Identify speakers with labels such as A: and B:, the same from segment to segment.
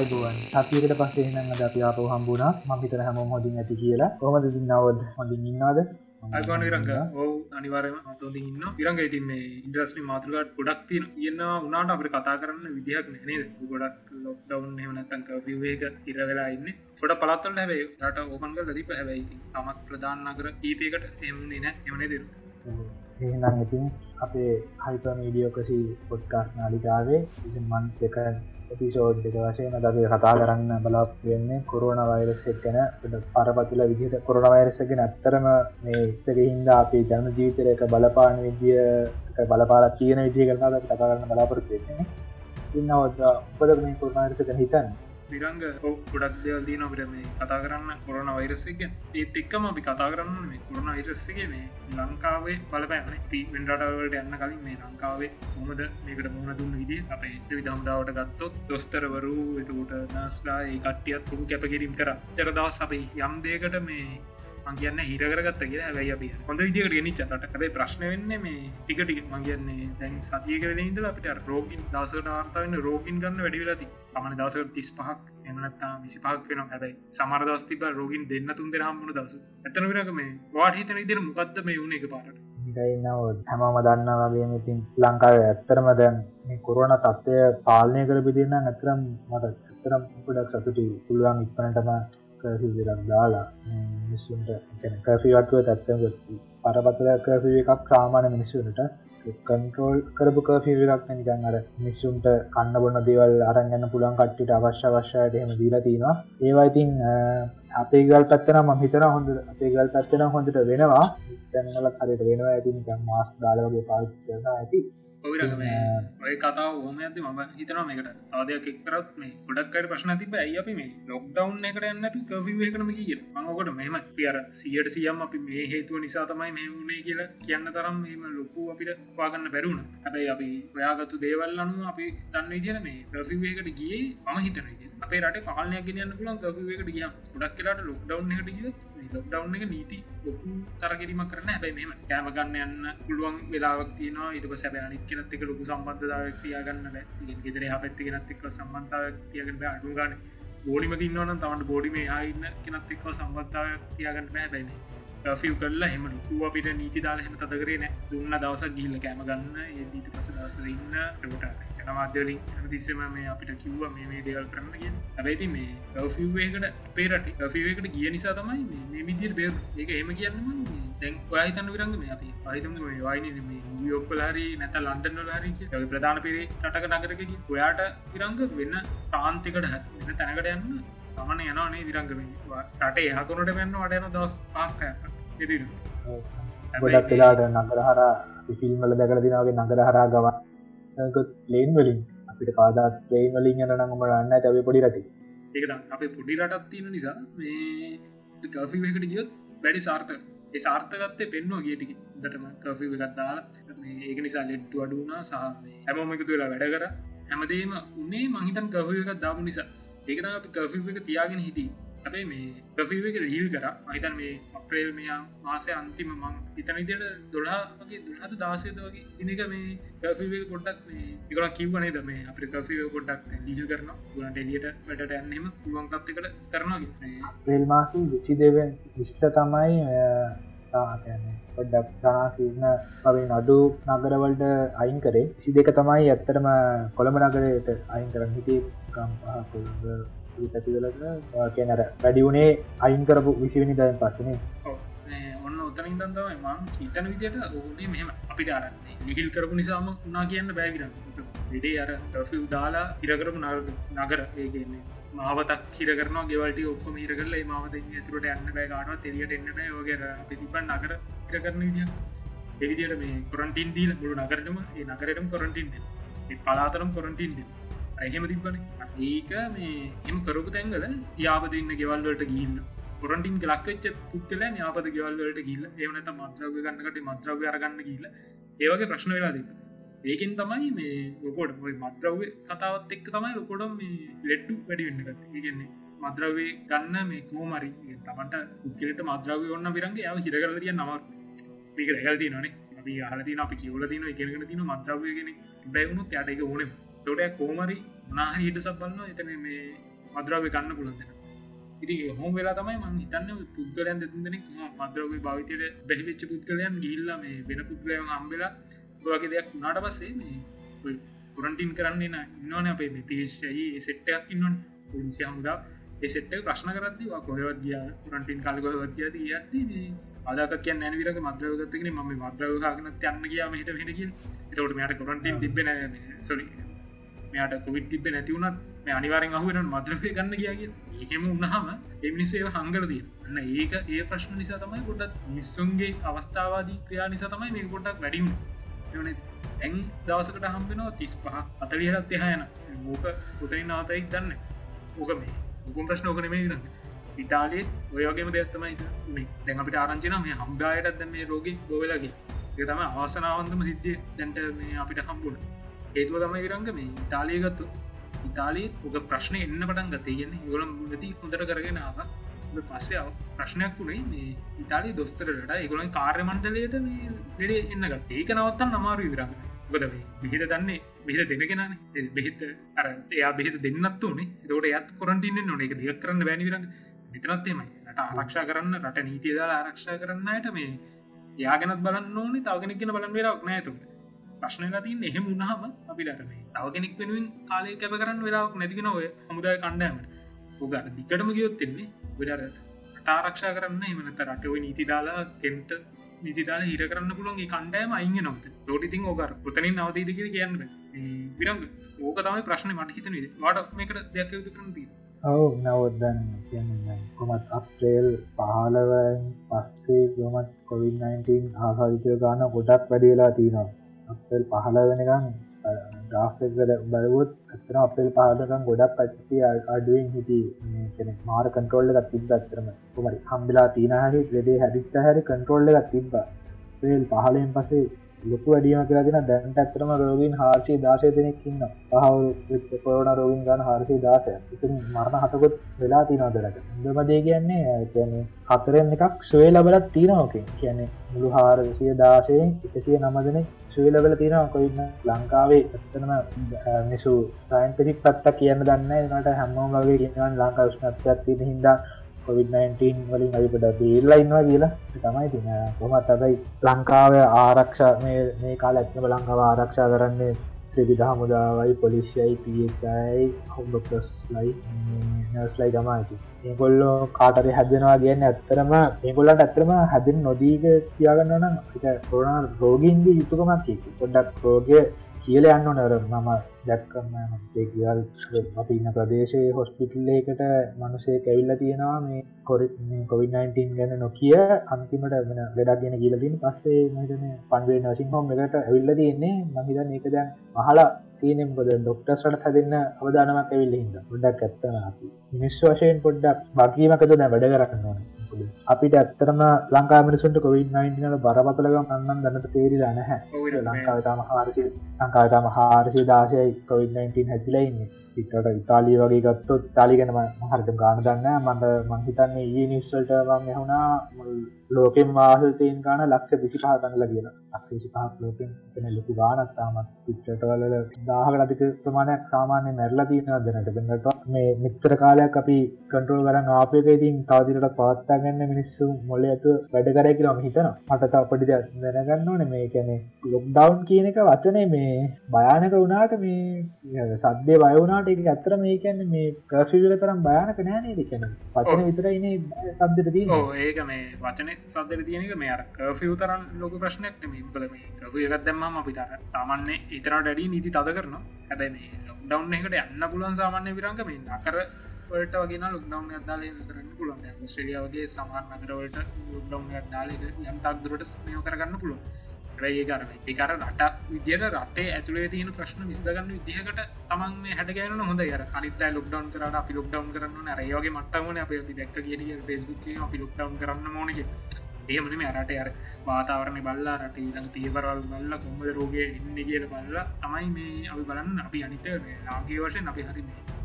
A: Mediocrity.
B: අයිබුවන් සතියකට පස්සේ එහනම් අද අපි ආපහු හම්බුණා මම හිතන හැමෝම හොඳින් ඇති කියලා. කොහමද දින්නවද හොඳින් ඉන්නවද?
C: අයිබන විරංග. ඔවු අනිවාරම හොඳ ඉන්න විරංග ඉතින් මේ ඉන්ද්‍රස්නි මාතුරට ගොඩක් තියෙන කියන්න උනාට අපට කතා කරන්න විදිහක් නේද? ගොඩක් ලොක්ඩවන් හෙමනත්තංක විවේක ඉර වෙලා ඉන්න. ොට පලත්තල් හැබයි රට ඕපන්ග ලදිප හැබයි අමත් ප්‍රධාන නගර කීපයකට එමුණේ නෑ. එමනේ දෙරු
B: එහෙනම් ඉතින් අපේ හයිප මීඩියෝකසි පොඩ්කාස් නාලිකාවේ ඉතින් මන් එක එපිසෝඩ් එක වශයෙන් දගේ කතා කරන්න බලාප වෙන්නේ කොරුණ වෛරස් එක් ගැන. පරපතුල විදිහට කොරුණ වෛරසගෙන ඇත්තරම මේ එස්සක හින්දා අපේ ජන ජීවිතර එක බලපාන විදිිය බලපාල තියෙන විදිිය කරනාද කතා කරන්න බලාපොරත්තු වෙන්නේ. ඉන්නවද උපද මේ කොරුණාරසක හිතන්න?
C: විරංග ගොඩක් දෙවල් දී නොබට මේ කතා කරන්න කොරන වෛරස්සක ඒත් එක්කම අපි කතා කරන්න මේ කොරන අයිරස්සගේ මේ ලංකාවේ බලපෑන පිවෙන්ඩටවලට යන්න කලින් මේ ලංකාවේ හොමද මේකට මුණ දුන්න විදි අපේ විදම්දාවට ගත්තොත් දොස්තරවරු එතකොට නස්ලා ඒ කට්ටියත් පුුම් කැපකිරීම් කර. ජරදවස් අපි යම් දේකට මේ මංගේන්න හිරගත්ත කිය හැබයි අප හොඳ විදිකට ගෙනනිච්චට හැබයි ප්‍රශ්න වෙන්න මේ ටිකටි මගේන්නේ දැන් සතිය කරනද අපිට රෝගින් දසට වාර්තාවන්න රෝගින් ගන්න වැඩිවෙලති පමණ දවසක තිස් පහක් එමනත්තා විසි පහක් වෙන හැබයි සමරදස්තිබ රෝගින් දෙන්න තුන් දෙෙන හම්මුණ දස ඇතන විරක මේ වාට හිතන ඉදිර මොකක්ද මේ වුණ එක පාට
B: ඉන්නව හැමම දන්න වගේ ඉතින් ලංකාව ඇත්තරම දැන් කොරුවන තත්ත්වය පාලනය කර පිදින්න ඇතරම් මට ඇතරම් පොඩක් සතුටි පුළුවන් ඉක්පනටම කරසිදක් දාලා මිනිස්සුන්ට කරසිවත්ව තත්ව පරපතල කරසි එකක් සාමාන මිනිස්සුනට කන්ට්‍රෝල් කරපු කරසිවිරක් නිකන් අර මිස්සුන්ට කන්න බොන්න දේවල් අරගන්න පුළන් කට්ටිට අවශ්‍ය අවශ්‍යයට එහෙම දීලා තියෙනවා ඒවා ඉතින් අපේ ගල් පැත්තන ම හිතන හොඳ අපේ ගල් පැත්තන හොඳට වෙනවා. තැන්වල හරිට වෙනවා ඇති නිකන් මාස් දාලවගේ පාවිච්චි කරන ඇති.
C: ඔවිරගම ඔය කතා ඕම ඇති ම හිතන මේකට. ආදයක් එක්කරත් මේ ගොඩක්කට ප්‍රශ්න තිබ ඇයි අපි මේ ලොක්ඩවන් එකට ඇන්නති කවී එකනම කිය මඟකොට මෙම පියර සියට සියම් අපි මේ හේතුව නිසා තමයි මේ වුණේ කියලා කියන්න තරම් මෙම ලොකු අපිට පාගන්න බැරුණ හැබයි අපි ඔයාගත්තු දේවල් අනු අපි තන්න ඉදින මේ ප්‍රසිවේකට ගිය මම හිතන අපේ රට පාලනයක් ගෙනයන්න පුලන් කවේකට ගිය ගොඩක් කරට ලොක්ඩවන් එකට ගිය ලොක්ඩවන් එක නීති ලොකු තරකිරීම කරන හැබයි මෙම කෑම ගන්න යන්න පුළුවන් වෙලාවක් තියනවා. ඉට සැබ අනික් කෙනත් එක ලොකු සම්බන්ධතාවක් තියාගන්න බැ. ගෙදර හ පැත්තිගෙනත් එක්ක සම්බන්ධාවක් තියගන්න අඩු ගන්න බෝඩිම තින්නවන තමට බෝඩිම ආඉන්න කෙනත් එක්ව සම්බන්ධාවක් තියාගන්න බෑ බැන්නේ ෆිව් කරලා හෙම ලොකු අපිට නීති දාල හෙම තදකරේ නෑ. දුන්න දවසක් ගිල්ල කෑම ගන්න. ඒදීට පස දවසල ඉන්න. ට ජනමාධ්‍යලින් තිස්සම මේ අපිට කිව්ව මේ දේවල් කරන්න කිය ඇබැති මේ ෆවේකට පේරට ෆවේකට ගිය නිසා තමයි මේ විදිර බේර ඒක එම කියන්න දැන් පහිතන්න විරංග මේ අපි පහිතම වයින යොක්කලාරි නැත ලන්ඩන් ලාරි ප්‍රධාන පිරේ රටක නගරක ඔයාට විරංග වෙන්න ප්‍රාන්තිකට හ වෙන තැනකට යන්න සමන යනනේ විරංගම රට යහකුණට වෙන්න වටයන දවස් පාක
B: ගොඩක් වෙලාට නගර හර ෆිල්ම්වල දැකල දිනාවගේ නගර හරා ගවන් ලේන් වලින් අපිට කාදත් ලේන් වලින් යන නඟම රන්න ඇැබ පොඩි රටි.
C: ඒක අපි පොඩි රටත් තියෙන නිසා මේ කෆිකට ගියොත් වැඩි සාර්ථ ඒ සාර්ථකත්තේ පෙන්වා ගේටික දටම කෆි ගත්දාලා ඒක නිසා ලෙට්ටු අඩුනා සහ හැමෝම එකතු වෙලා වැඩ කර. හැමදේම උන්නේ මහිතන් කවය එකත් දාපු නිසා. ඒකන අපි කෆි එක තියාගෙන හිටිය අපේ මේ ප්‍රෆිව එක රීල් කර. අහිතන් මේ අප්‍රේල් මෙයා මාසය අන්තිම මං ඉතන ඉදිට දොලාගේ දුහත දාසේද වගේ ඉනක මේ ගෆිවේ පොඩ්ඩක් මේ එකන කිව්වනේ ද මේ අප ගෆිව පොඩ්ඩක් ඩීල් කරන ගුලන්ට එලියට වැඩට ඇන්නෙම පුළුවන් තත්කට කරනවා
B: ප්‍රේල් මාසි විසි දෙවෙන් විශ්ස තමයි තාතයන්නේ පොඩ්ඩක් ජනාසින්න පවෙන් අඩු නගරවලට අයින් කරේ. සි දෙක තමයි ඇත්තරම කොළඹ නගරයට අයින් කරන්න හිටේ ගම් පැතිවලට කියනර වැඩි වුණේ අයින් කරපු විසිවිනි දයන් පස්සනේ.
C: ඔන්න උත්තනින් දන්තවයි මං හිතන විදියට ඕනේ මෙම අපිට අරන්නේ. නිහිල් කරපු නිසාම උනා කියන්න බෑගිරන්න විඩේ අර ටෆි දාලා ඉරකරපු නගර. ඒගන්නේ මාවතක් හිර කරන ගෙවලට ඔක්කොම හිර කරල මාවත තුරට යන්න බෑ ගාන තෙරියට එන්න බෑ. වගේ පිතිබන් නගර ඉර කරන විදිිය එවිදිට මේ කොරන්ටින් දීල මුළු නගරටම ඒ නගරටම කොරන්ටින් පලාතරම් කොරටින් ඇහෙම තිබන ඒක මේ එම කරපු තැන්ගල යාපදන්න ගෙවල්වලට ගිල්න්න කොරටින් ලක්වෙච්ච පුත්තල යාපද ගෙවල්වලට ගිල්ල එවනත මත්‍රව ගන්නකට මත්‍රව අරගන්න කියල ඒවගේ ප්‍රශ්න වෙලාදී ඒකෙන් තමයි මේ ලොකොට මත්‍රව කතාවත් එක් තමයි ලොකොඩම් මේ ලෙට්ටු වැඩි වෙන්නගත් ඒගන්නේ මද්‍රවේ ගන්න මේ කෝමරි තමට උච්චලට මද්‍රව ඔන්න විරන්ගේ යාව හිරකරදිය නම පික රැගල්ති නේ අපි හලතින අපි කියවල තින එකගෙන තින මද්‍රවයගෙන බැවුණු යට එක ඕන තොටයක් කෝමරි නාහ හිට සබන්න එතන මේ මද්‍රවය ගන්න පුළන්දෙන ඉති හෝම වෙලා තමයි මං හිතන්න පුද්ගලයන් දෙතුන්දෙන මද්‍රව භාවිතයට බැහිවෙච්ච පුද්ගලයන් ගිල්ල මේ වෙන පුද්ගලයන් හම්බෙලා වගේ දෙයක් වුණාට පස්සේ මේ පුරන්ටින් කරන්නේ ඉන්නවන අපේ පිේෂයි සෙට්ටයක් ඉන්නවන්. පුලිසි හමුදා එසෙට්ට ප්‍රශ්න කරදදි කොහවත් ගිය පුරන්ටින් කල්ගොවත් ගියද ඇති අදක කිය නැවිරක මද්‍රවගත්තගෙන ම මද්‍රවහගන යන්න ගියාම හිට හිටකින් එතවට මෙයට කොරන්ටින් තිබෙන සොලි මෙයාට කොවිට තිබ නැතිවුණත් මේ අනිවාරෙන් අහුවෙන මද්‍රවය ගන්න කියගේ ඒහෙම උන්නහම එමිනිසේ හංගරදී න්න ඒක ඒ ප්‍රශ්න නිසා තමයි ගොඩත් මිස්සුන්ගේ අවස්ථාවාදී ක්‍රියා නිසා තමයි මේ ගොඩක් වැඩියුණ ඇන් දවසකට හම්බෙනවා තිස් පහ අතලියලත් එහයන ඕක උතරින් නාතයික් දන්න. ඕක මේ උකුම් ප්‍රශ්න ඕකන මේ ගන්න ඉතාලේ ඔයගේම දෙයක්ත්තමයි මේ දැන් අපිට ආරංචින මේ හම්දායටත් දැ මේ රෝගී ගොවෙලගේ ඒ තම ආසනාවන්තම සිද්ධිය. දැන්ට මේ අපිට හම්බුණ හේතුව තමයි විරංග මේ ඉතාලිය ගත්තු ඉතාලීත් ඔක ප්‍රශ්න එන්න පටන් ගතේ කියන්න ගොලම් නති හොඳට කරගෙන ආව. පස්සේ ප්‍රශ්නයක් වුණේ මේ ඉතාලි දොස්තරට ඒගොලන් කාර්ය මණ්ඩලයට ලෙඩේ එන්නගත් ඒක නවත්තන් අමාරු විරන්න ගොද බිහිත දන්නේ? බිහිත දෙනගෙනන බෙහිත අර එයා බෙහිත දෙන්නත් වනේ තෝට යත් කොරන්ටින්න නොන එක දිග කරන්න බැනිවිරන්න විතරත්තේමයි රට ආරක්ෂා කරන්න රට නීතිය දාලා ආරක්ෂා කරන්නයට මේ යාගෙනත් බලන්න ඕනේ තවගෙනෙක්ගෙන බලන් වෙලාක් නෑතු ප්‍රශ්න තින් එහෙම උන්නහම අපිලට මේ තවගෙනෙක් වෙනුවෙන් කාලය කැප කරන්න වෙලාක් නැතිගෙන ඔය හමුදාය කණ්ඩෑමට ඔගට දිකටම ගියොත්තෙන්නේ වෙඩට ආරක්ෂා කරන්න එමනත රටව නීති දාලා කෙන්ට නිතිදාල හිර කරන්න පුළන්ගේ කණ්ඩෑම අයිග නොත තෝටිතින් ඕකර පුතනින් නවතීදකර කියන්න විරංග. ඕක තමයි ප්‍රශ්න මට හිතන වාට මේකට දෙයක් යුතු කරනදී
B: ඔවු නවදන්න කියන්න කොමත් අප්‍රේල් පහලව පස්සේ ගොමත් කොවිD-19 ආසාවිතය ගාන ගොඩක් වැඩියලා තියනවා. අපල් පහල වෙනකම් ්‍රාෆ්ක බලවුත් ඇතන අපල් පාදකම් ගොඩක් පච්චි අඩුවෙන් හිටි කෙන මාර කන්ටරෝල්ල එකක් තිබ අතරම කොමරි හම්බිලා තිනහරි ලෙඩේ හැදිස්ත හැරි කන්ටරෝල්ල එකක් තිබ්බ. පේල් පහලෙන් පසේ ලොකු වැඩියම කියලාගෙන දැන්ට ඇතරම රෝගීන් හාර්ෂය දාශය දෙනෙක් ඉන්න පහවු කොරන රෝගින් ගන්න හාර්සය දාසය. ඉතින් මරණ හතකොත් වෙලා තිනවදලට ඉදමදේ කියන්නේ කියන්නේ හතරෙන් එකක් සොය ලබලත් තියනෝකෙන් කියන්නේ මුළු හාරසිය දාශයෙන් එකසිය නමදන සුවලබල තියෙන කොයින්න ලංකාවේ ඇත්තනම නිසු සයින්පසික් පත්ත කියන්න දන්න නට හැමෝම වගේ කියවන් ලංකා ෂ්නත්යක් තින හින්දා කොවිD-19 වලින් අවිපට බේල්ලා ඉන්නවා කියලා. තමයි තින කොමත් අදයි ලංකාව ආරක්ෂ මේ කාල ඇත්නම ලංකාව ආරක්ෂා කරන්නේ ත්‍රවිධ හමුදාවයි පොලිසියයි පයි හොම්ඩොක්ටස් ලයි නස්ලයි ගමයිති ඒගොල්ලෝ කාටරි හැදෙනවා කියන්න ඇත්තරම ඒගොල්ලට ඇත්තරම හැදෙන් නොදීක තියාගන්න නම් කොරන රෝගීන්ගේ යුතුකමක් පොඩ්ඩක් රෝගය කියල යන්න නර මම දැක්කම කියල් අපි ඉන්න ප්‍රදේශයේ හොස්පිටල්ලේකට මනුසේ කැවිල්ල තියෙනවා. මේ කොරි කොවිD-19 ගැන නොකිය අන්තිමට වෙන ලෙඩක් ගෙන කියලදින් පස්සේ මටන පන්වේ නසිං හොම් එකට ඇවිල්ල තියන්නේ. මහිතන් ඒක දැන් මහලා තියනෙම් බොද ඩොක්ටස්ට හදන්න අවදානමක් ඇවිල්ල හිද ගොඩක් ඇත්තන අපි. මිනිස් වශයෙන් පොඩ්ඩක් බකීමකද දැ වැඩ කරන්න? ඕන අපිට ඇත්තරම ලංකා මිනිසුන්ට කොවිD-19 බරපතලගම් අන්නන් දැනට තේරිලා නැහැ. ලංකාවතාම හාරසි ලංකාවතාම හාරසි දාශයයි කොවිD-19 හැතිලයින්නේ පිටට ඉතාලිය වගේ ගත්තොත් තාලිගෙනම හරිත ගාන දන්න මට මංහිතන්නේ ඒ නිස්සල්ට වම් යහුණා ලෝකෙන් වාසතයෙන් ගාන ලක්ෂ විසි පහතන්නල කියලා. අක්ෂේසි පහක් ලෝකෙන් එන ලොකු ගානක් තාමත් පිච්චටවල දාහක අධික ප්‍රමාණයක් සාමාන්‍ය මැරලා තියෙන දෙනට බෙන්නට මේ මිත්‍ර කාලයක් අපි කන්ට්‍රෝල් කරන්න ආපයක ඉතින් තවදිරට පවත්තා ගන්න මිනිස්සු මොල ඇතු වැඩ කරය කියලම හිතන මටත අපටි දැනගන්න ඕන. මේ කැනෙ ලොක්ඩවන්් කියන එක වචනේ මේ භයානක වුණාට මේ සද්‍ය බයවුණට ඒක ඇත්තර මේ කියන්න මේ කර්ශවිල තරම් භයානක නෑනේ දෙකන පචන විතරයින සබ්දට දී
C: ඒක මේ වචන සදර තියනක මේ කර්ෆිය තරන් ලොක ප්‍රශ්නයක් කල මේ කව එකත් දැම්ම අපිට සාමාන්‍ය ඉතරට ඩඩි නීති තද කරන හැබැයි මේ ලොක්ඩව් එකට යන්න පුලුවන් සාමාන්‍ය විරංග මේ අකර වලට වගේ ලොක්ඩව් අදාල කරන්න පුළුවන්. ශ්‍රියාවගේ සමාන් නගරවලට ලොක්ඩව් අදාල යම්තක් දුරට ස්මයෝ කරගන්න පුළුවන් රයි කර එකර රට විදියට රටේ ඇතුළේ තියෙන ප්‍රශ්න විසිදගන්න විදිහකට තමන් මේ හැට ගෑන හොඳ ය අනිත ලොක්ඩවන් කරට අපි ලොක්ඩවන් කරන්න රයෝගේ මට්ටමන අප දැක් කිය ෆෙස්බුක් අපි ලොක්ඩවන් කරන්න මොනක ඒමන මේ අරට අර වාතාවරණය බල්ලා රට ඊළඟ තියවරල් බල්ල කොම්බද රෝගය ඉන්න කියල බල්ලා තමයි මේ අපි බලන්න. අපි අනිත ලාගේ වශයෙන් අපි හරි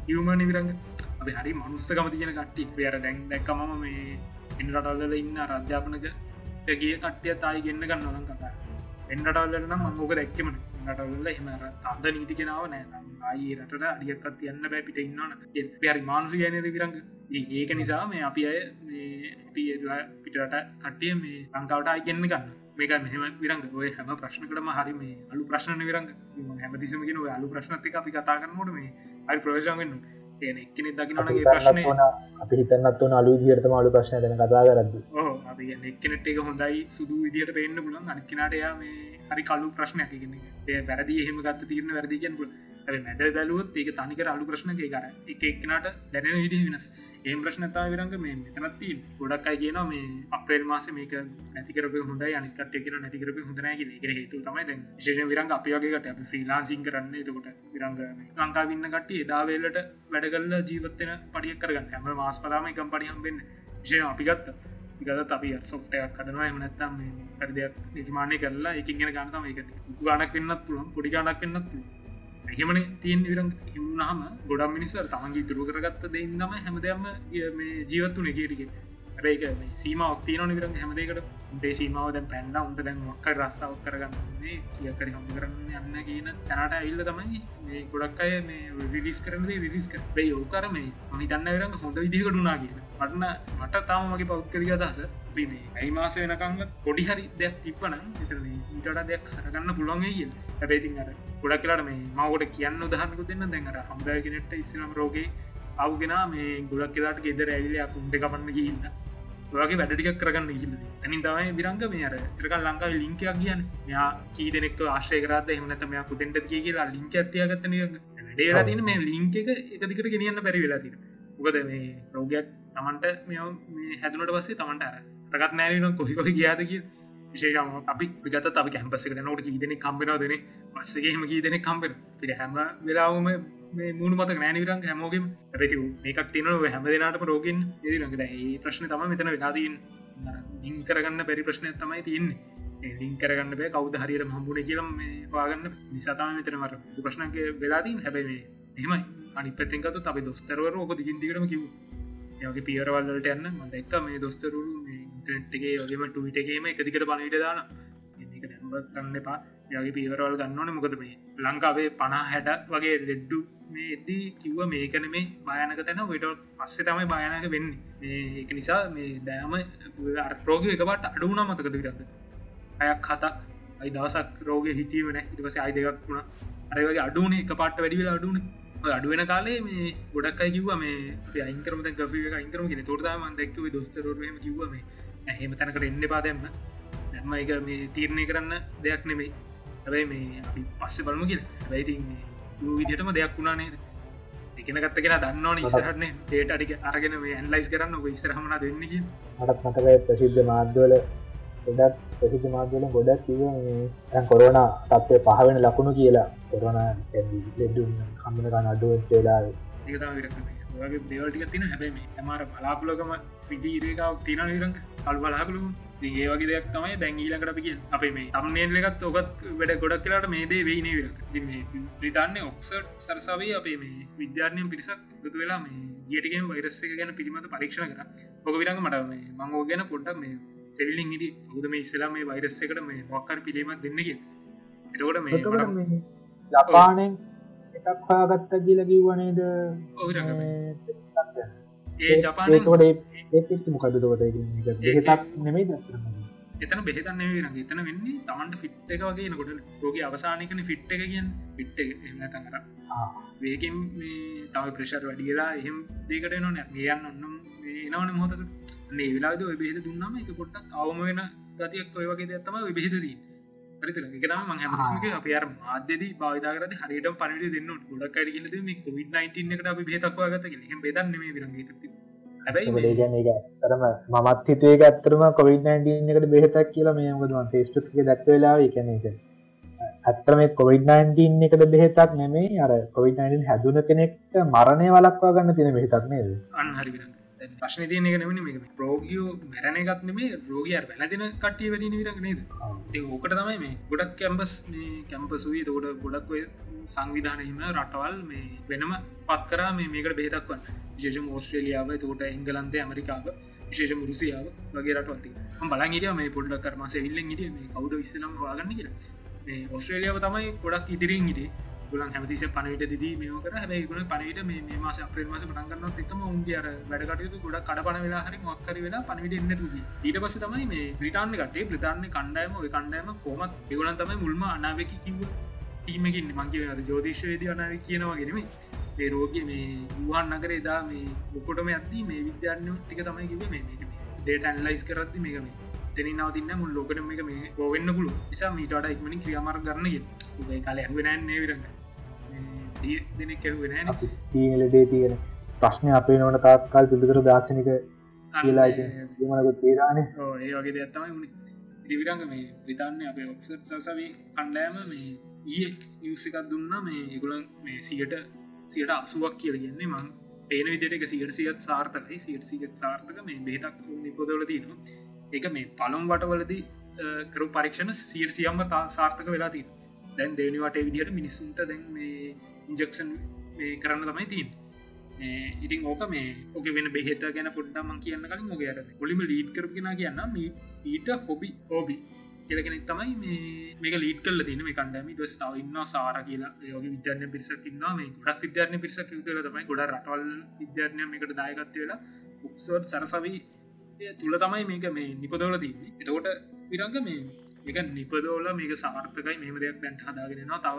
C: යමනි විරඟ අපි හරි මනුස්සකම තියෙන කට්ටි පේර දැන් දැක්කමම මේ එන්න රටල්ල ඉන්න අධ්‍යාපනක ගිය කට්ටිය තායි ගන්න ගන්න නොන කතා. එන්නටල්ල නම් මංගෝක දැක්කමන රටවල්ල එම අද නීති කෙනාව නෑ. ආයි රටට අඩියක්කත් තියන්න බෑ පිට ඉන්නවන. පරි මාන්සු ගැනද විරංග. ඒක නිසා මේ අපි අය අපි පිටට කට්ටිය මේ ලංකාවට අයිගන්න ගන්න මේක මෙහම විරංග. ඔය හැම ප්‍රශ්නකටම හරි මේ අලු ප්‍රශ්න විරංග. හැමතිසමගෙන අලු ප්‍රශ්නතික අපි කතා කරනට මේ අරි ප්‍රවේශගෙන්න්න කියන එක්කෙනෙ දකිනගේ ප්‍රශ්නය
B: අපි හිතන්නත් වන අලු දිහටම අලු ප්‍රශ්න දෙන කතා කරද
C: ඕ අපි එක්කනෙට් එක හොඳයි සුදු විදිට පේන්න පුලන් අනික්කනට යා මේ හරි කලු ප්‍රශ්න ඇතිගෙන ඒ වැරදි එහෙම ගත්ත තිරන වැරදිගෙන් පුල මැද බැලුවත් ඒක තනිකර අලු ප්‍රශ්න කර එක එක්කනට දැනෙන විදි වෙනස්. ඒ ප්‍රශ්නතා විරංග මේ මෙතනත්ති ගොඩක් අයි කියන මේ අපේල් මාස මේක නැතිකරප හොඳ අනිකට කියෙන නැතිකරප හොඳන කියෙ හේතු තමයි දැ විශේෂ විරංග අපියගේකට අප ෆිලාන්සින් කරන්න. එතකොට විරංග ලංකා වින්න කට එදාවේලට වැඩගල්ල ජීවත්තන පඩිය කරගන්න. හැම මාස් පදාම එකම් පඩියම්බෙන් විශෂය අපි ගත්ත. ගත අපි සොෆ්ටයක් කදනවා එමනැත්තම් කරදයක් නිර්මාණය කරලා එකින් ගෙන ගන්නතම එක ගානක් වෙන්නත් පුළුවන් පොඩි ගානක් වෙන්නත් පුළුවන්. එහෙමන තියෙන් විරන් හිමුණහම ගොඩම් මිනිස්වර තමන්ගේ තුරු කරගත්ත දෙන්නම හැමදයම මේ ජීවත්තු නෙගේටික හැබැයික සීම ඔක්තියන විරන් හැමදේකට උන්ටේ සීමාව දැන් පැන්න උන්ට දැන් මොක්ක රස්සාාවක් කරගන්නේ කියකරි හම කරන්න යන්න කියන තැනට ඇල්ල තමයි මේ ගොඩක් අය මේ විඩිස් කරනදේ විරිස් කර බේ යෝකර මේ මහිතන්න විරන් හොඳ විදිහකටුනා කියන. මටන්න මට තාම මගේ පෞද්කරක අදහස පිනේ ඇයි මාස වෙනකංග පොඩි හරි දෙයක් තිබ්බන ඊට දෙයක් කරගන්න පුළුවන්ගේ කිය හැබේතින් අර ගොඩක් කියලාට මේ මවට කියන්න උදහන්නකු දෙන්න දැන්ට හම්දාගෙනට ඉස්සනම් රෝගේ අවගෙන මේ ගොඩක් කියලාට ගෙදර ඇවිලයක් උන්ට කපන්න කියන්න වගේ වැඩටික් කරගන්න හිද තනින් තමයි විරංග මේ අර චරක ලංකාව ලිංකයක් කියන්න මෙයා කී දෙනෙක් ආශ්‍රය කරත් එහමනත මෙයා පුතෙන්ට කිය කියලා ලිංක ඇතියගත්තන ඩේලා තින මේ ලිංක එක එකදිකට ගෙනියන්න පැරි වෙලා තින උකද මේ රෝගයක් තමන්ට මෙ හැදුනට පස්සේ තමන්ට අර තකත් නෑරන කොහිකොහ ගියාද කිය විශේෂම අපි විගත අපි කැම්පසකට නොට කීදනෙ කම්බෙන දෙන පස්සගේම කී දෙනෙ කම්පෙන පිට හැම වෙලාවම මුණ මත නෑනිවරන් හැමෝගම්. ඇති මේකක් තියනව හැම දෙනාටම රෝගින් ඒරඟට ඒ ප්‍රශ්න තම මෙතන වෙලාදීන් ඉං කරගන්න පැරි ප්‍රශ්නය තමයි තියන්නේ. ලින් කරගන්න බෑ කවද හරියට හම්බුණ කියලම් පාගන්න නිසාතම මෙතන මර ප්‍රශ්නක වෙලාදීන් හැබැයි එහෙමයි අනි පත්තෙන්කතු තබ දොස්තරවර ඕක දිගින්දිකරම කිව් යගේ පියරවල්ලට යන්න මද එක්ක මේ දොස්තරුරු ඉන්ට්‍රට්ගේ යගේම ටවිට එකේම එකදිකට පණවිට දාන එක දැම්බ කන්න එපා. යගේ පියවරවල් ගන්නවන මොකද මේ ලංකාවේ පනා හැට වගේ රෙඩ්ඩු මේ එද්දී කිව්ව මේකන මේ භයනක තැන වෙට පස්සේ තමයි භයනක වෙන්න. ඒක නිසා මේ දෑම අරෝග එකපට අඩුවන මතකද විරන්න අයක් හතක් අයි දවසක් රෝග හිටියවෙන ඉටපස අයි දෙකක් වුණ. අරවගේ අඩුවන එක පාට වැඩිවෙල අඩුවන අඩුවෙන කාලේ මේ ගොඩක් අයි කිව්ව මේ අයිකරම ග අයිකරම ගෙන තොරදාම දැක්ව දොස්තරරම කිව්ව මේ ඇහෙම තැනකට එන්න පාදයන්න දැම්ම? එක මේ තීරණය කරන්න දෙයක් නෙමෙයි. හැබයි මේ අපි පස්සේ බලමු කියල. හැබයිති විදිටම දෙයක් වුණා නේද? එකන ගත්ත කෙන දන්නවන ඉස්රහටන ඒට අටික අරගෙන ඇන්ලයිස් කරන්න ඉස්රහමන දෙන්න
B: මටත් මතකයි ප්‍රසිද්ධ මාධ්‍යවල ගොඩක් ප්‍රසිද්ධ මාධ්‍යවල ගොඩක් කිව කොරෝන තත්වය පහවෙන ලකුණු කියලා. කොරෝන හම්මන ගන්න අඩුව වෙලා
C: දෙවල්ටික තින හැබැයි ඇමර බලාපුලකම විදිීරේකාව තින විරංග? කල් බලාකුළු ඒ වගේ දෙයක් තමයි දැංගීලකට අපි කිය අපේ මේ අම්නේල් එකත් ඔකත් වැඩ ගොඩක් කියලාට මේ දේ වෙයින බ්‍රිතාන්‍ය ඔක්සට් සරසාවේ අපේ මේ විද්‍යාර්ණයම් පිරිසක් ගතු වෙලා මේ ගියටගෙන් වෛරස්ස එක ගැන පිළිමත පරීක්ෂණ කර. ඔක විරඟ මට මේ මං ඕ ගැන පොඩ්ඩක් මේ සෙල්ලිින් ඉදි ඔද මේ ඉස්සලා මේ වෛරස්ස එකට මේ මොක්කර පිළීමත් දෙන්න කිය එතකොට මේ
B: ජපානෙන් එකක් හාගත්ත කියල කිව්වනේද
C: ඒ ජපානතොට
B: ඒත් මොකද තොට ඒක් නෙමයි
C: එතන බෙහෙතන්න රඟ එතන වෙන්නේ තමන්ට ෆිට් එක වගේ නකොට රෝග අවසානකන ෆිට් එක කියෙන් ෆිට් තඟර වේකෙන් මේ තව ප්‍රශර් වැඩියලා එහෙම දේකට නොන මේයන්න ඔන්නම් එනවන මොහතක. නේ වෙලාද බෙහෙද දුන්නම එක පොට්ටක් අවම වෙන ගතියක් ඔය වගේ දෙත්තම බෙහෙදදී පරිතර එකනම මං හැමස්මක අප අර මාධ්‍යද පාවිදාකරද හරියට පරිට දෙන්න ගොඩක් අඩිගලද මේ කොවිD 19 එකට අපි බේතක්වා ගත බෙදන්න මේ විරගේ. ති හැබැයි
B: ඇත්තරම මත් හිතේ ඇත්තරම කොවිඩ එකට බෙහතක් කියලා මේකදවන් ෆේස්ටක් දැක් වෙලා එකන එක ඇත්තම කොවිඩ එකට බෙහෙතක් නෙමේ අර කොවිඩ හැදුන කෙනෙක්ට මරණය වලක්වා ගන්න තින බෙහිතක් නේද?
C: අන්හරි ප්‍රශ්න තියන එක නෙමන මේ රෝගියෝ මැරණ එකත් නෙමේ රෝගිය වැලදින කටිය වැඩි විරක් නේද? ඕකට තමයි මේ ගොඩක් කැම්පස් මේ කැම්පසුයි තෝට ගොඩක් ඔය සංවිධානයම රටවල් මේ වෙනම පත් කරා මේ මේකට බේතක් වන්න. විශේෂ මෝස්ට්‍රේලියාව තෝට එංගලන්දේ ඇමරිකාව විශේෂ මුරුසියාව වගේ රටවල්ති බලගිරිය මේ පොඩ්ඩ කරමස එල්ලෙන් හිටිය මේ කවුද විස්සලම් වාගන්න කියලා. මේ ඔස්ට්‍රේලියාව තමයි ගොඩක් ඉදිරියෙන් හිටේ ගුලන් හැමතිස පනවිට දී මේ කර. හැබයි ගුණ පනවිට මේ මාස අප්‍රේල් මාස පටන්ගන්න එකම උන්ගේ අර වැඩකටයුතු ගොඩ කඩපන වෙලා හරි මක්කර වෙලා පනවිට එන්න තුද ඊට පස තමයි මේ ප්‍රතාන්න කටේ ප්‍රතාන්න කණ්ඩයම කණ්ඩයම කොමත් එගුලන් තමයි මුල්ම අනාවකි කිව්ව. ටීමකින් මංගේ අර ජෝතිශ්වේදී අනාව කියනවා ගෙනෙමේ මේ රෝගය මේ වුවන් නගර එදා මේ ලොකොටම ඇත්දී මේ විද්‍යාඥ ටික තමයි කිව මේ ඩේට ඇන්ලයිස් කරත්ති මේකම තෙන නවතින්න මුල් ලෝකටම එක මේ ගොවෙන්න පුලු නිසා මීටට ඉක්මනින් ක්‍රියමර කරන්න ගේ කාල ඇවෙනන්නේ විරඟ දෙනෙක් ඇවෙන
B: ලඩේ තියෙන ප්‍රශ්නය අපේ නොවන තාත්කාල් පිළිතුර දාශනික කියලා මනක තේරානේ
C: ඒ වගේ වුණේ දිවිරංග මේ ප්‍රතාන්න අපේ ඔක්සත් සසවී කණ්ඩෑම මේ ඒ නිවසිකක් දුන්න මේ ඒගුලන් මේ සියට සියට අසුවක් කියල කියන්නේ මං පේන විදිට සියට සියත් සාර්ථකයි. සියට සිගත් සාර්ථක මේ බේතක් නිපොදවල තියෙනවා. එක මේ පළොම් වටවලදී කරු පරීක්ෂණ සියට සියම්ම සාර්ථක වෙලා තිී දැන් දෙවනිවට විදිහට මිනිස්සුන්ට දැන් මේ ඉන්ජක්ෂන් මේ කරන්න තමයි තින් ඉතින් ඕක මේ ඕක වෙන බෙහෙත ගැන පොඩ්ඩම කියන්න කලින් මොගේර පොලිම ලීඩ් කරගෙන කියන්න ඊට හොබි හෝබි කියලකෙනෙක් තමයි මේ මේක ලීට කල්ල තින මේ කණ්ඩම ස් තව ඉන්න සාර කියලා. යෝග විද්‍යාන පිරිසක් ඉන්න මේ ගොඩක් විද්‍යාන පිරිසක් යුතල තමයි ගොඩ රටවල් විද්‍යානය මේකට දායකත්ය වෙලා උක්සෝට් සරසවී තුළ තමයි මේක මේ නිපදවල තින්නේ එතකොට විරංග මේ එක නිපදෝල මේක සාර්ථකයි. මෙම දෙයක් දැන්ට හදාගෙනවා තව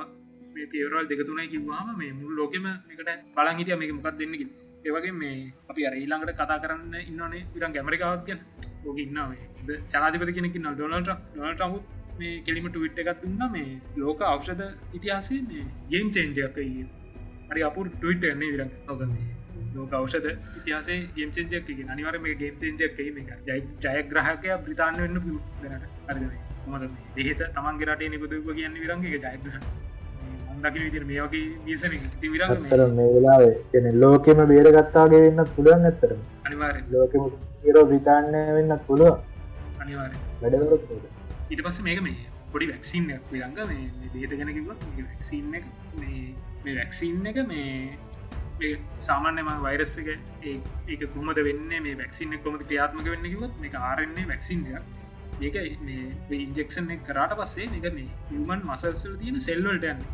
C: මේ පියවරල් දෙකතුනයි කිවවාම මේ මුල් ලෝකෙම එකට බලංහිටිය මේක මොකක් දෙන්නකින් ඒවගේ මේ අපි අර ඊළඟට කතා කරන්න ඉන්නනේ විරන් ගැමරිකාවත් ගැන. ඕක ඉන්නාවේ චනාධිපති කෙනෙක් න ඩොනල්ට ඩොනට හුත් මේ කෙලිමට විට් එකත් දුන්න මේ ලෝක අවෂද ඉතිහාසේ මේ ගේම් චේන්ජක හරි අපපුර ටවිට් එන්නේ විර. ඔක ලෝක අවෂද ඉතිහාසේ ගේම් චේන්ජක් අනිවර මේ ගේම් චේන්ජක් ජයග්‍රහකය බ්‍රතාාන වෙන්න පු දනට. අරගන මොද බෙහෙත තමන්ගේ රටේ නිපදව කියන්න විරන්ගේ ජයග්‍රහ. දකි විදිර මේ වගේ දසන ති විර
B: මේ වෙලාේ ලෝකෙම බේරගත්තාගේ වෙන්න පුළුවන් ඇතරම
C: අනිවාර
B: ලෝකම ඒරෝ බ්‍රතාානය වෙන්න පුළුවන්.
C: අනිවාර
B: වැඩ
C: ඊට පස්ස මේක මේ පොඩි වැක්සින් විරංග මේ දේත ගැනකිවත් වැක්සින් එක. මේ වැක්සින් එක මේ සාමාන්‍යම වෛරස් එක ඒක කොමද වෙන්න? මේ වැක්සින්න කොමද ක්‍රියාත්මක වෙන්න කිවත් මේ ආරන්නේ වැක්සින්ය ඒක මේ ඉන්ජෙක්ෂන් කරාට පස්සේ එක මේ හමන් මසල්සල් තියෙන සෙල්වල්ට යන්න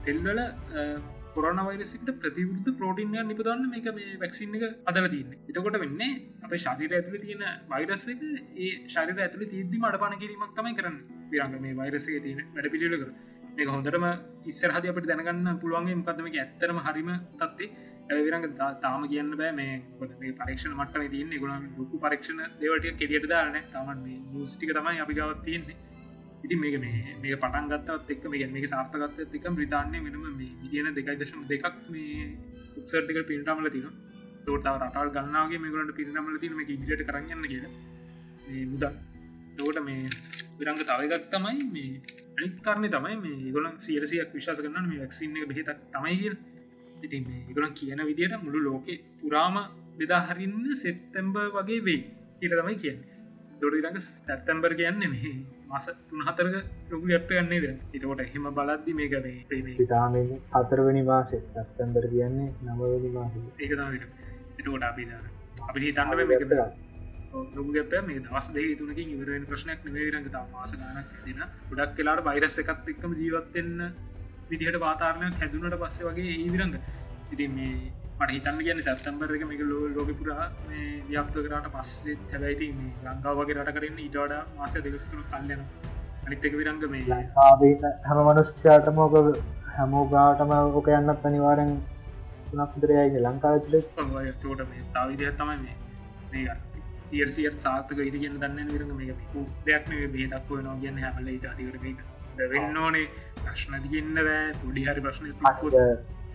C: සෙල්වල කොරන වයිරසිට ප්‍රතිවෘද්ධ ප්‍රෝටින්ය නිපදන්න මේක මේ වැක්සින් එක අදල තියන්න. එතකොට වෙන්න අප ශරීර ඇතුළ තියෙන වෛරස් එක ඒ ශරිර ඇතුළ තිද්දි මඩපාන කිරීමක් තමයි කරන්න. පිරංග මේ වෛරසගේ තියෙන වැඩ පිළිල කර මේ හොඳටම ඉස්සරහද අපට දැනගන්න පුළුවන්ගේ මකදම ඇත්තරම හරිම තත්ේ ඇවිරඟ තාම කියන්න බෑ. මේ ොට මේ පරක්ෂණ මට්ටම තියන්නේ. ගුණන් ලොකු පරක්ෂණ දෙවට කෙරියට දාන්න තමන් මේ මස්ටික තමයි අපි ගවත් තියෙන්නේ. ඉති මේ මේ මේ පටන් ගත්තත් එක් මේ මේ සාර්ථකත් එක් බ්‍රතාානය වෙනම මේ මිලියන දෙකයි දශම දෙකක් මේ උත්සර්ටික පිටමල තින තෝටාව රටල් ගන්නාගේ මේකලට පිරිනමල තින මේ ඉදිට කරගන්න කිය මුදා තෝට මේ විරංග තවයගත් තමයි මේ අනිත් කරණය තමයි මේ ගොලන් සියරසියක් විශවාස කරන්න මේ වැක්සින්න බෙහෙතක් තමයි කිය ඉති ඉගොලන් කියන විදියට මුළු ලෝකෙ පුරාම බෙදාහරින්න සෙත්තැම්බ වගේ වෙයි ඊට තමයි කියන්නේ. දොඩිරඟ සැත්තැම්බර් කියන්න මේ මස තුන් හතරක ලොකු ගැප්ප යන්නේ ව එතකොට එහෙම බලද්දි මේක වේ
B: ඉතාමෙන් හතරවනි මාසෙ සැත්තැම්බර් කියන්නේ නමවනි මාස.
C: ඒක එතකොට අපි අපි තන්නව මේක ලොක ගැප මේ දවස් දේ තුනකින් ඉවරෙන් ප්‍රශ්නයක් නිවේරඟ තා මාස ගනක් දෙන ගොඩක් කලාට වෛරස් එකත් එක්කම ජීවත්වෙන්න විදිහට වාතාරණයක් හැදුනට පස්සේ වගේ ඒ විරඟ ඉතින් මේ මට හිතන්න කියන්න සැත්තම්බර එක මේක ලෝ ලෝක පුරා මේ ව්‍යප්ත කරට පස්සේ හැබැයිති මේ ලංකාව වගේ රට කරන්න ඉටඩ මාස දෙකතුර කල්ලන අනිත්තක විරංග මේ
B: හැම මනුෂ්‍යයාටමෝක හැමෝගාටම ඕක යන්නත් අනිවාරෙන් තුනක්තරයගේ ලංකාවතුල
C: තෝට මේ තාවිදයක් තමයි මේ. මේ සියර්සියත් සාර්ථක ඉති කියන්න දන්න විරඟ මේ දෙයක් මේ බේතක් වනවා කියන්න හැමල ඉතාතිකරක වෙන්න ඕනේ ප්‍රශ්න තියන්න බෑ පොඩි හරි ප්‍රශ්න
B: තව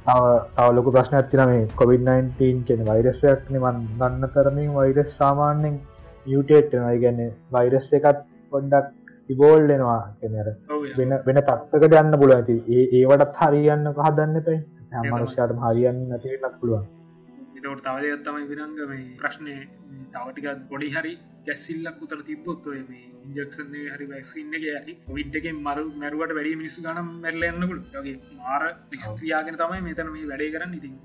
B: ලොක ප්‍රශ්න ඇතින මේ කොවිD-19 කෙන වෛරස්සයක් නිමන් ගන්න තරමින් වෛරස් සාමාන්‍යෙන් යුටේට් ගැන වෛරස් එකත් පොඩ්ඩක් ඉබෝල්ලෙනවා කෙනර වෙන වෙන තත්වකට යන්න පුල ඇති ඒ ඒවටත් හරියන්න හදන්න පැයි මනුෂ්‍යයට හරියන්න නැතිවෙන්නක් පුළුවන්.
C: එතවට තවදත් තමයි විරංග මේ ප්‍රශ්නය තවටිකත් ගොඩි හරි ගැස්සිල්ලක් උතර තිබොත් ඔය මේ ඉන්ජක්ෂන්නේ හරි වැක්සින්න එක හරි විඩ්ඩක මරු මැරුවට වැඩි මිනිස්සු ගනම් මැරලයන්නකුල ගේ මාර ලිස්ත්‍රයාගෙන තමයි මෙතන මේ වැඩේ කරන්න. ඉතින්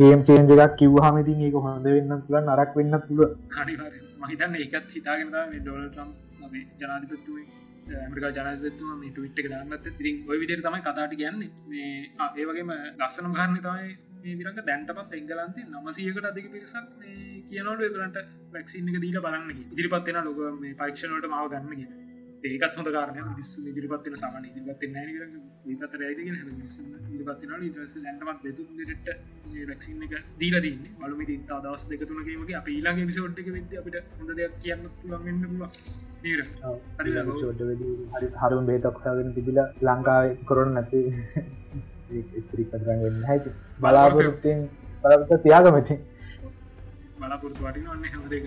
B: ගේම් චේන්ජ එකක් කිව් හමතින් ඒක හොඳ වෙන්න පුල නරක් වෙන්න
C: හරිවාර මහිතන්න ඒකත් හිතාගෙන මේ ඩොල ටම් ජනාධිපත්තුවේ ඇමරිකා ජනතතුම ටවිට් එක දාන්නත්. ඉතින් ඔය විදිර තමයි කතාට කියන්නේ මේ ඒ වගේම ලස්සන ගන්න තමයි මේ විරක දැන්ටමත් එංගලන්තේ නමසයකට අධික පිරිසක් මේ කියනවට කරට වැක්සින් එක දීල බලන්න ඉදිරිපත්වෙන ලොක මේ පරීක්ෂණට මාව ගන්න කිය ඒකත් හොඳ කාරන ිස් ඉදිරිපත්වන සමන ඉදිරිපත් පතර ඇතිගෙන ඉදිරිපත්වන ඉටස දැන්ටමත් දෙතු ට වැක්සින් එක දීල දන්න බලමි ඉතා දවස් දෙකතුනකීමගේ අප ඊලාගේ විසෝට්ක වෙද අපිට හොඳ දෙයක් කියන්න පුළන්ගන්න පුළුව
B: හරුම් බේතක්ෂාගෙන තිබිල ලංකාව කොරන නැති ඉස්ත්‍රී කරගන්න හැති බලාපොරොත්තෙන් බලපත තියාගමති
C: බලාපොරතු වටින ඔන්න හමදක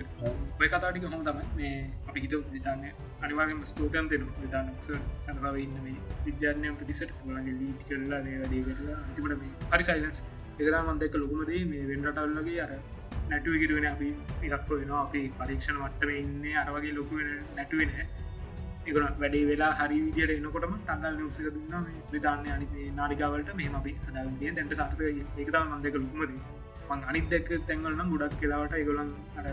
C: ඔය කතාටික හොම තම මේ අපි හිත විතාන්න අනිවාර්ගම ස්තෝතයන් දෙනු විතාන සනසාව ඉන්න මේ විද්‍යානය පිටිසට ලගේ ලීට් කරලා වැඩේ කරලා අතිමට මේ හරි සයිලන්ස් එකදා මන්දක ලොකුමදේ මේ වෙන්රටල්ලගේ අර නැටුව කිරුවෙන අපි එකක් වෙනවා. අපි පරීක්ෂණ මට්ටම ඉන්න අරවගේ ලොකු නැටුවෙන එකන වැඩේ වෙලා හරි විදිට එනකොටම ටඟල් නිවසක දුන්න විධාන්‍ය අනි නාරිකාවලට මේ අපි හදාගිය දැන්ට සාර්ථක ඒකතා මන්දක ලොකුමදී මං අනිත් දෙක තැන්වලන ගොඩක් කෙලාවට ඒගොලන් අර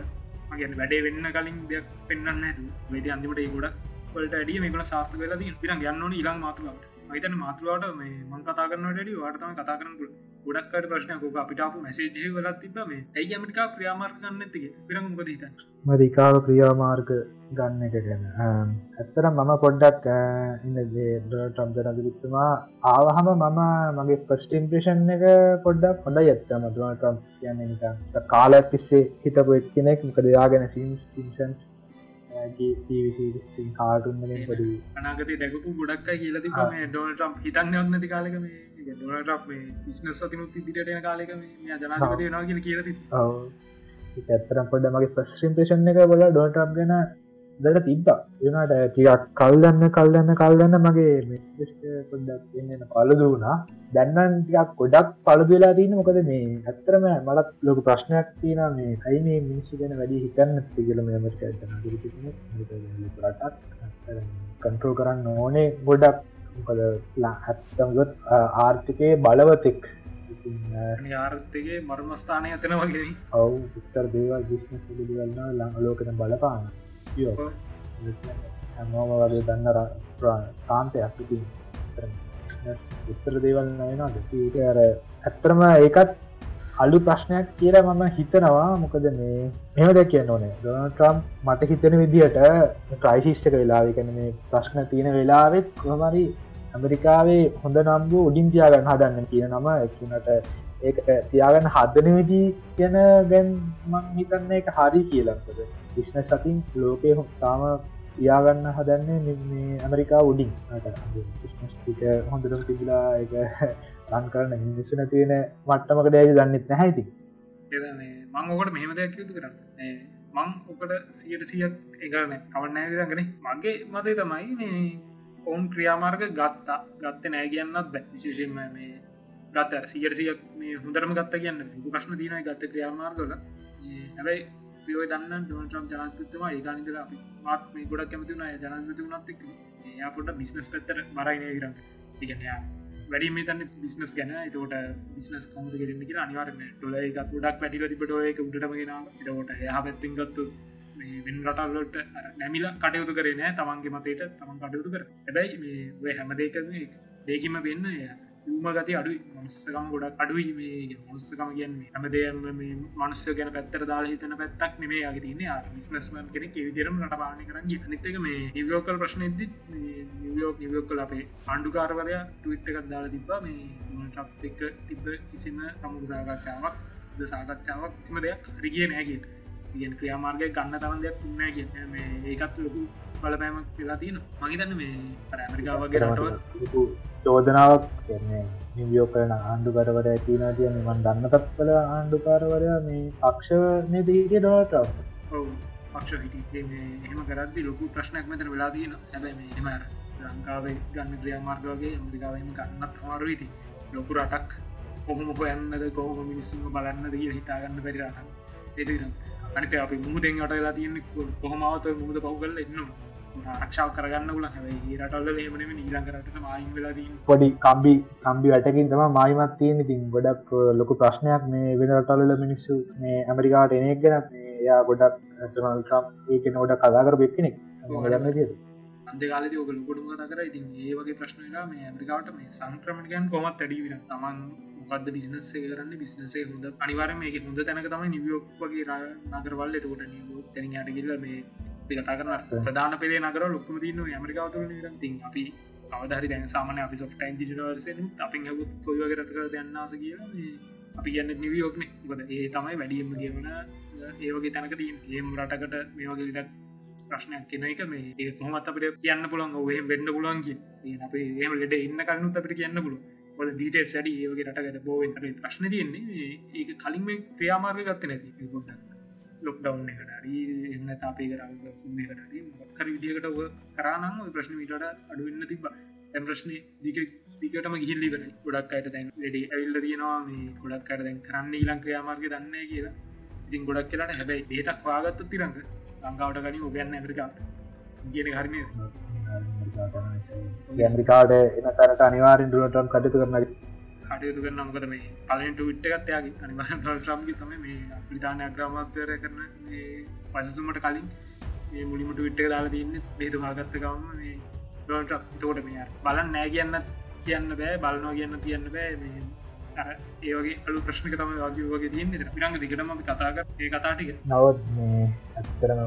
C: මගේ වැඩේ වෙන්න කලින් දෙයක් පෙන්න්න ඇතු වැඩ අන්තිමට ඒ ගොඩක් වලට ඇඩිය මේකල සාර්ථ වෙලා පිරන් ගන්නන ඉලං මාතුලාවට මහිතන මාතුලාවට මේ මං කතා කරනට ඩ වාටතම කතා කරන ගොඩක්කට ප්‍රශ්නයකෝක අපිටාපු මැසේජය වෙලත් තිබ මේ. ඇයි ඇමටිකා ක්‍රියාමාර්ග ගන්න ඇතිගේ පිරං මොකද හිතන්න?
B: මරිකාව ක්‍රියාමාර්ග ගන්න එක ගැන. ඇත්තර මම පොඩ්ඩක් ඉන්නටම් ජනදවිත්තුමා ආවහම මම මගේ පස්ටිම්පේෂන් එක පොඩ්ඩක් හොඳ ඇත්ත මදුවටම් කියන්න නික කාලයක් තිස්සේ හිතපු එක් කෙනෙක් මොක දෙයාගෙන සිම්සන්ස් කාටුන්ලින් පොඩි
C: අනාගත දැකපු ගොඩක් කියලති ඩෝල්ටම් හිතන්න ඔන්නති කාලක මේ ඩොලටක් මේ ඉස්නස් සතිනුත් ඉදිරියට එන කාලෙක ජනාගත නවා කියල කියලති
B: ඇත්තරම් පොඩ මගේ ප්‍රස්ටිම්පේෂන් එක බොල ඩෝටම් ගැන දට තිබ්බා. එනට ටිකක් කල්දන්න කල්දන්න කල්දන්න මගේ පොඩ්ඩක් එන්න පලදු වුණා. දැන්නන් ටිකක් ගොඩක් පලදුවෙලා තියන්න මොකද මේ ඇත්තරම මලත් ලොක ප්‍රශ්නයක් තියෙන මේ ඇයි මේ මිනිස්සු ගැන වැඩි හිතන්න තිගල මෙමට රටක් කන්ට්‍රෝ කරන්න ඕනේ ගොඩක්. මොකද ඇත්තම්ගොත් ආර්ථිකය බලවතෙක්.
C: ආර්ථගේ මර්මස්ථානය ඇතන වගේ
B: ඔවු විස්තර දේවල් විශ්න පිළිගන්න ලංලෝකන බලපාන හැමෝම වගේ දන්න කාන්තයක් විස්තර දේවල් නයනද ඒක අර ඇත්තරම ඒකත් අලු ප්‍රශ්නයක් කියල මම හිතනවා. මොකද මේ මෙම දැ කියන්න ඕනේ. දොනට්‍රම් මට හිතන විදිහට ක්‍රයිශිෂ්ටක වෙලාවිකන මේ ප්‍රශ්න තියෙන වෙලාවෙත් කොමරි ඇමරිකාවේ හොඳ නම්බු උඩින් තියාගන්න හදන්න කියන නම. එක්නට ඒ තියාගන්න හදන විදී කියන ගැන් මං හිතන්න එක හරි කියලක්කද විශ්න සතින් ලෝකය හොතාම තියාගන්න හදන්නේ මේ ඇමරිකා උඩින්. ටික හොඳටම තිබිලා එක රන් කරන්න මිනිස්සු නැතිවෙන මට්ටමක දෑජ දන්නෙත් නැහැති
C: මං ඕකට මෙහෙම දෙයක් යුතු කරන්න. මං ඔකට සියට සියක් එකරන කවන්නෑ ගන මගේ මතේ තමයි මේ ඔවුන් ක්‍රියාමාර්ග ගත්තා. ගත්ත නෑ කියන්නත් බැ. විශේෂෙන්ම මේ ගත්ත සියරසියක් මේ හොඳරම ගත්ත කියන්න. ප්‍රශ්න තියනයි ගත්ත ක්‍රියාමාර්ගල හැබයි පියෝ දන්න ඩොනටම් ජනතතුවා ඒගනිදල අපි මාත් මේ ගොඩක් කැමතිුණ ජනත වනත් යාපොට බිස්නස් පැත්තර මරයිනය ගරන්න ඉගනයා වැඩි මේ තන්න බිස්නස් ගැන. තෝට බිස්නස් කමුද කරන්න කියෙන අනිවාරම ොල එක ගොඩක් වැඩිල තිබටෝයක උඩටමගෙන ටෝට යහ පැත්තින් ගත්තු වෙන රටල්ලට නැමිල කටයුතු කරේ නෑ. තමන්ගේ මතයට තමන් කටයුතු කර. හැබැයි මේ හැම දෙක දෙකිම වෙන්න ම ගති අඩු මනුස්සකම ගොඩක් අඩුයි මේ මනුස්සකම කියන්නේ. හැමදේම මේ මනුස්ස ගැන පැත්තර දාලා හිතන පැත්තක් නෙමේ අගතින්න විස්නස්මන් කෙන විදිරම රට පාලනය කරන්න නිතක මේ නිවියෝකල් ප්‍රශ්නයද නිවියෝක් නිවියෝක් කල අපේ ආණ්ඩුකාරවරය ටවිට් එකක් දාලා තිබ්බා. මේ ටක් එක තිබ්බ කිසිම සමුග සාකච්ඡාවක් සාකච්ඡාවක් කිසිම දෙයක් හරි කිය නෑගට ඉගෙන් ක්‍රියාමාර්ගය ගන්න තරන්දයක් උන්න කියන්න ඒකත් ලොකු බලපෑම වෙලා තියෙන මහිතන්න මේ ඇමරිකා වගේ රටවල්
B: චෝදනාවක් නිවියෝ කරන ආණ්ඩුකරවර ඇතින තියන මන් දන්න තත්වල ආණ්ඩුකාරවරයා මේ පක්ෂ නදීට ඩොට
C: ඔව්. පක්ෂ හිට එහෙම කරදදි ලොකු ප්‍රශ්නයක් මෙතර වෙලා තියෙන හැබැයි මේ එම ලංකාවේ ගන්න ක්‍රියමාර්ග වගේ ඇමරිකාවම ගන්නත් හමාරුවීති ලොකු රටක් කොහොම හොයන්නද කොහොම මිනිස්සුම බලන්න දී හිතාගන්න පැරිරට එතිර අනිත අපි මුහදෙන් අට වෙලා තියන්න කොහොමවත මුහද පහු කල එන්නවා ආක්ෂාව කරගන්න ල හැ රටල්ල ඒමනම ඊලංකරට මයින් වෙලාදී
B: පොඩි කම්බි කම්බි වටකින් තම මයිමත් තියෙන ඉතින් ගොඩක් ලොකු ප්‍රශ්නයක් මේ වෙන රටල්ල මිනිස්සු මේ ඇමරිකාට එනෙක් ගැනත් එයා ගොඩක් ඇටනල්කම් ඒක නොඩ කදාකර බෙක්කෙනෙක් ගන්න තිය
C: අන්දකාලද ඔක ලොකොටුම කර. ඉතින් ඒ වගේ ප්‍රශ්නලා මේ ඇමරිකාවට මේ සංක්‍රමණකයන් කොමත් ඇඩිවිර තමන් මොකක්ද බිසිනස්සේ කරන්න? බිස්නසේ හොඳ අනිවාර මේ හොඳ තැනක තමයි නිවියෝක් වගේ නගරවල් එතකොට නිව තැනියට ගිල්ල මේ කතා කරන ප්‍රධාන පෙේ නකර ලොක්කම තින්න ඇමරිකාවතුර ති අපි අවධහරි දැන් සාමන අපි සොෆ්ටයින් ජිනවර්ස අපි හකුත් කොයිවගරට කර දන්නාස කිය අපි කියන්න නිවියෝක්න ගොද ඒ තමයි වැඩියම කියවන ඒවගේ තැනක තින් ඒම් රටකට මේ වගේ විදක් ප්‍රශ්නයක් කෙන එක මේ. ඒ කොහමත් අපට කියන්න පුළන් ඔහේ වෙන්න පුලන්ගේ අප ඒම ලෙඩ ඉන්න කලනුත් අපට කියන්න පුළුව ොල දීට සැඩි ඒවගේ රටකට බෝවෙන් ප්‍රශ්න තියෙන්නේ. ඒක කලින්ම ක්‍රියාමාර්ග ගත්ත නැති. ගොඩක් ලොක්ඩව් එකට හරි එන්න තාපේ කරන්න කට මොක්කර විදිකට ඔ කරනම් ප්‍රශ්න විට අඩුවන්න තිබ ඇම් ප්‍රශ්නය දික දිකටම ගිහිල්ලි කර ගොඩක් අයට දැන් වැඩ ඇවිල්ල තියෙනවා මේ ගොඩක් අයට දැන් කරන්න ඊලං ක්‍රියාමාර්ග දන්න කියලා ඉතින් ගොඩක් කියලාට හැබැයි ඒතක් වාගත්ත තිරඟ ලංකාවට ගනි ඔබයන්න ඇමරිකාට කියන හරිමය
B: ඇමරිකාට එන තරට අනිවාරෙන් දුරටම් කටතු කරන
C: කටයුතු කරන මොකද මේ පලට විට්ටගත්තයාගේ අනිවාර ්‍රම්ගි තම මේ ප්‍රිතානය අග්‍රාමත්වර කරන පසසුමට කලින් මේ මුලිමට විට්ට දාලා තියන්න. බේතු හාගත්තකවම මේ ඩොන්ට තෝට මේ බලන්න නෑ කියන්න කියන්න බෑ බලනවා කියන්න තියන්න බෑ. මේ ඒවගේ අලු ප්‍රශ්නක තම වගේ තියන්නේ. පිරංග දිගටම කතාක ඒ කතාටික
B: නවත් මේ ඇත්තරම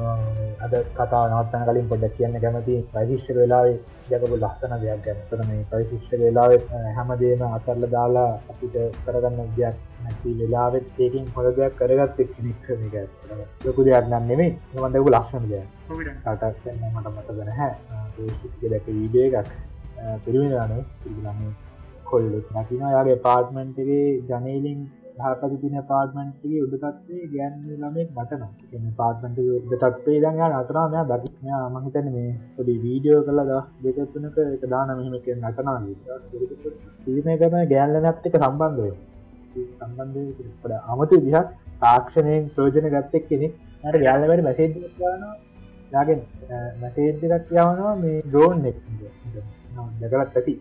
B: අද කතා නවත්තන කලින් පොඩක් කියන්න කැමති පයිශිෂ්ට වෙලාවේ ජකපු ලස්සන දෙයක් ගැනතර මේ පයිශිෂ්ට වෙලාවෙත් හැමදේම අතරල දාලා අපිට කරගන්න දෙයක් නැති වෙලාවෙත් ඒකින් හොඳ දෙයක් කරගත් එක්නික් එක ලොකු දෙයක් නම් නෙමේ මන්දකු ලක්ෂණ දෙයක්. කටක් මට දැන හැ දැක වීඩිය එකක් පිරිමිලානේ පිරිගන්නේ කොල්ලෙක්. නතින යාගේ පාර්ට්මන්ටගේ ජනේලින් හපති තින පාර්ට්මන්ටගේ උඩතත්වේ ගැන්න ළමෙක් නටන පාර්ට්මට උඩතත්වේ දඟ නතරම දකිනයා මහිතන මේ පොඩි වීඩියෝ කල දස් දෙකත්තුනක එක දාන මෙහමක නටනා සීනය කරන ගෑල්ල නැත්තක සම්බන්ධය සම්බන්ධය පට අමතු දිහක් තාක්ෂණයෙන් ප්‍රෝජන ගත්තෙක් කෙනෙක්. ට ගෑල්ලවට මැසේජ් යාගෙන් මැසේජ්ජකක් යවනවා මේ ඩෝන් එක් දැකලත් ඇති.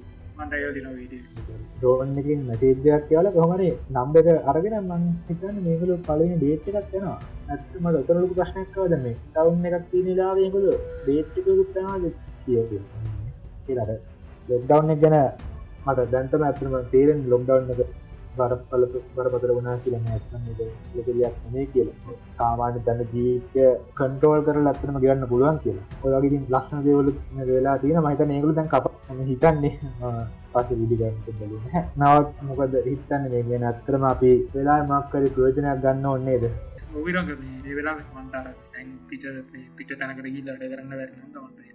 B: ඩෝන්කින් මැසේජයක් කියලා කොහමරේ නම්බ එක අරගෙන මං හිතන්න මේකල පලන ඩේට් එකක් යනවා. ඇත්ම ඔතරලු ප්‍රශ්නයක්ව දම තවුන් එකක් තියන ලාවයකුල ඩේට්ක ගුත්තාද කිය කියලට ලොක්ඩව් ගැන මට දැන්තම ඇතම තේරෙන් ලොක්ඩව් එක. බරපල බරපතර වුණනා කියලන්න ඇත්මක ලොකලයක් මේ කියල. සාමාන්‍ය තැන ජීවිතය කන්ටෝල් කර ලත්තනම ගන්න පුළුවන් කියලා. ඔයගින් ලක්ෂණ දේවල වෙලා තියෙන මහිත ඒකලු දැන් කප හිතන්නේ පස විදිගන්න බල නවත් මොකද හිතන්න මේ ගෙන අත්තරම අපි වෙලා මක්කර ප්‍රයෝජනයක් ගන්න ඔන්නේද
C: ඔවිරග මේ වෙලා මන්ටර ඇන් පිට පිට තැනකට ගී ලඩ කරන්න වැරන්න තමන්ට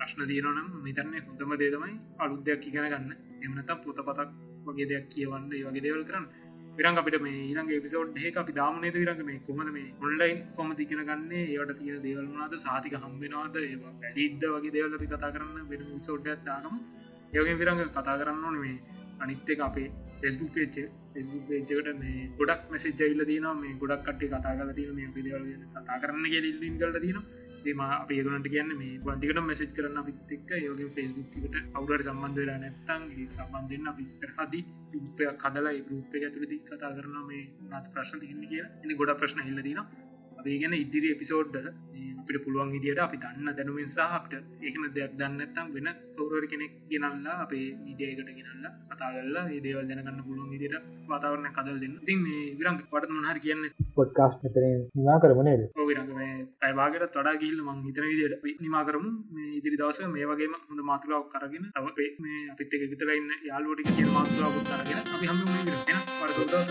C: ප්‍රශ්න තියනනම් මිතරන්නේ හොඳම දේතමයි අලුද්‍යයක් ඉගෙන ගන්න. එමනත පොත පතක් වගේ දෙයක් කියවන්න වගේ දේවල් කරන්න. විරං අපිට මේ ඊළගේ පිසෝඩ් ඒ අපි දාමනේද විරඟ මේ කොමද මේ ඔන්ලයින් කොම තිගෙන ගන්නේ? ඒවට තියෙන දේවල්නාද සාතික හම්බෙනවාද ඒවා පැඩිද්ද වගේ දේවල් අපි කතා කරන්න වෙන සෝඩ්ඩයක් දානම යගෙන් විරඟ කතා කරන්න ඕන මේ අනිත්්‍යක අපේ ෆෙස්බුක් පේච්ච ෆෙස්බුක් පේච්චකට මේ ගොඩක් මෙසේජ්ජයිල්ල තින මේ ගොඩක් කට කතා කල තින මේ දේවල් කතා කරන්න ගෙලිල්ලින් කලට තිනවා ඒම අපේගලට කියන්න මේ ගන්තිකට මෙසෙච් කරන්න අපිත් එක්ක යෝග ෆෙස්බුක්කට අවුරට සම්බන්ධ වෙලා නැත්තන් සම්බන්ධන්න විස්තර හදි රූපයක් කදලා රූපය ඇතුළදි කතා කරන මේ නත් ප්‍රශ්න තියන්න කියලා. එනි ගොඩ ප්‍රශ්න හිල්ලදින අපේ ගැන ඉදිරි එපිසෝඩ්ඩල අපිට පුළුවන් ඉදිට අපි දන්න දැනුවෙන් සහ අපට ඒකම දෙයක් දන්නත්තම් වෙන කවුරර කෙනෙක් ගෙනල්ලා අපේ ඉඩයකට ගෙනල්ලා කතාගල්ලා ඒදේවල් දැනගන්න පුළුවන් ඉදිට වාතාවරණ කදල් දෙන්න. තින් මේ විරංග පට හර කියන්න?
B: පොඩ්කාස් මෙතර නිවා කරමනේද
C: අයිවාගට තොඩා ගිල්ල මං හිතන විදියට නිමා කරමු. මේ ඉදිරි දවස මේ වගේම හොඳ මාතුලාවක් කරගෙන තව මේ අපිත් එක විතරයින්න යාලුවටික කිය මාතුලාවකුත් කරගෙන අපි හම වර සොදස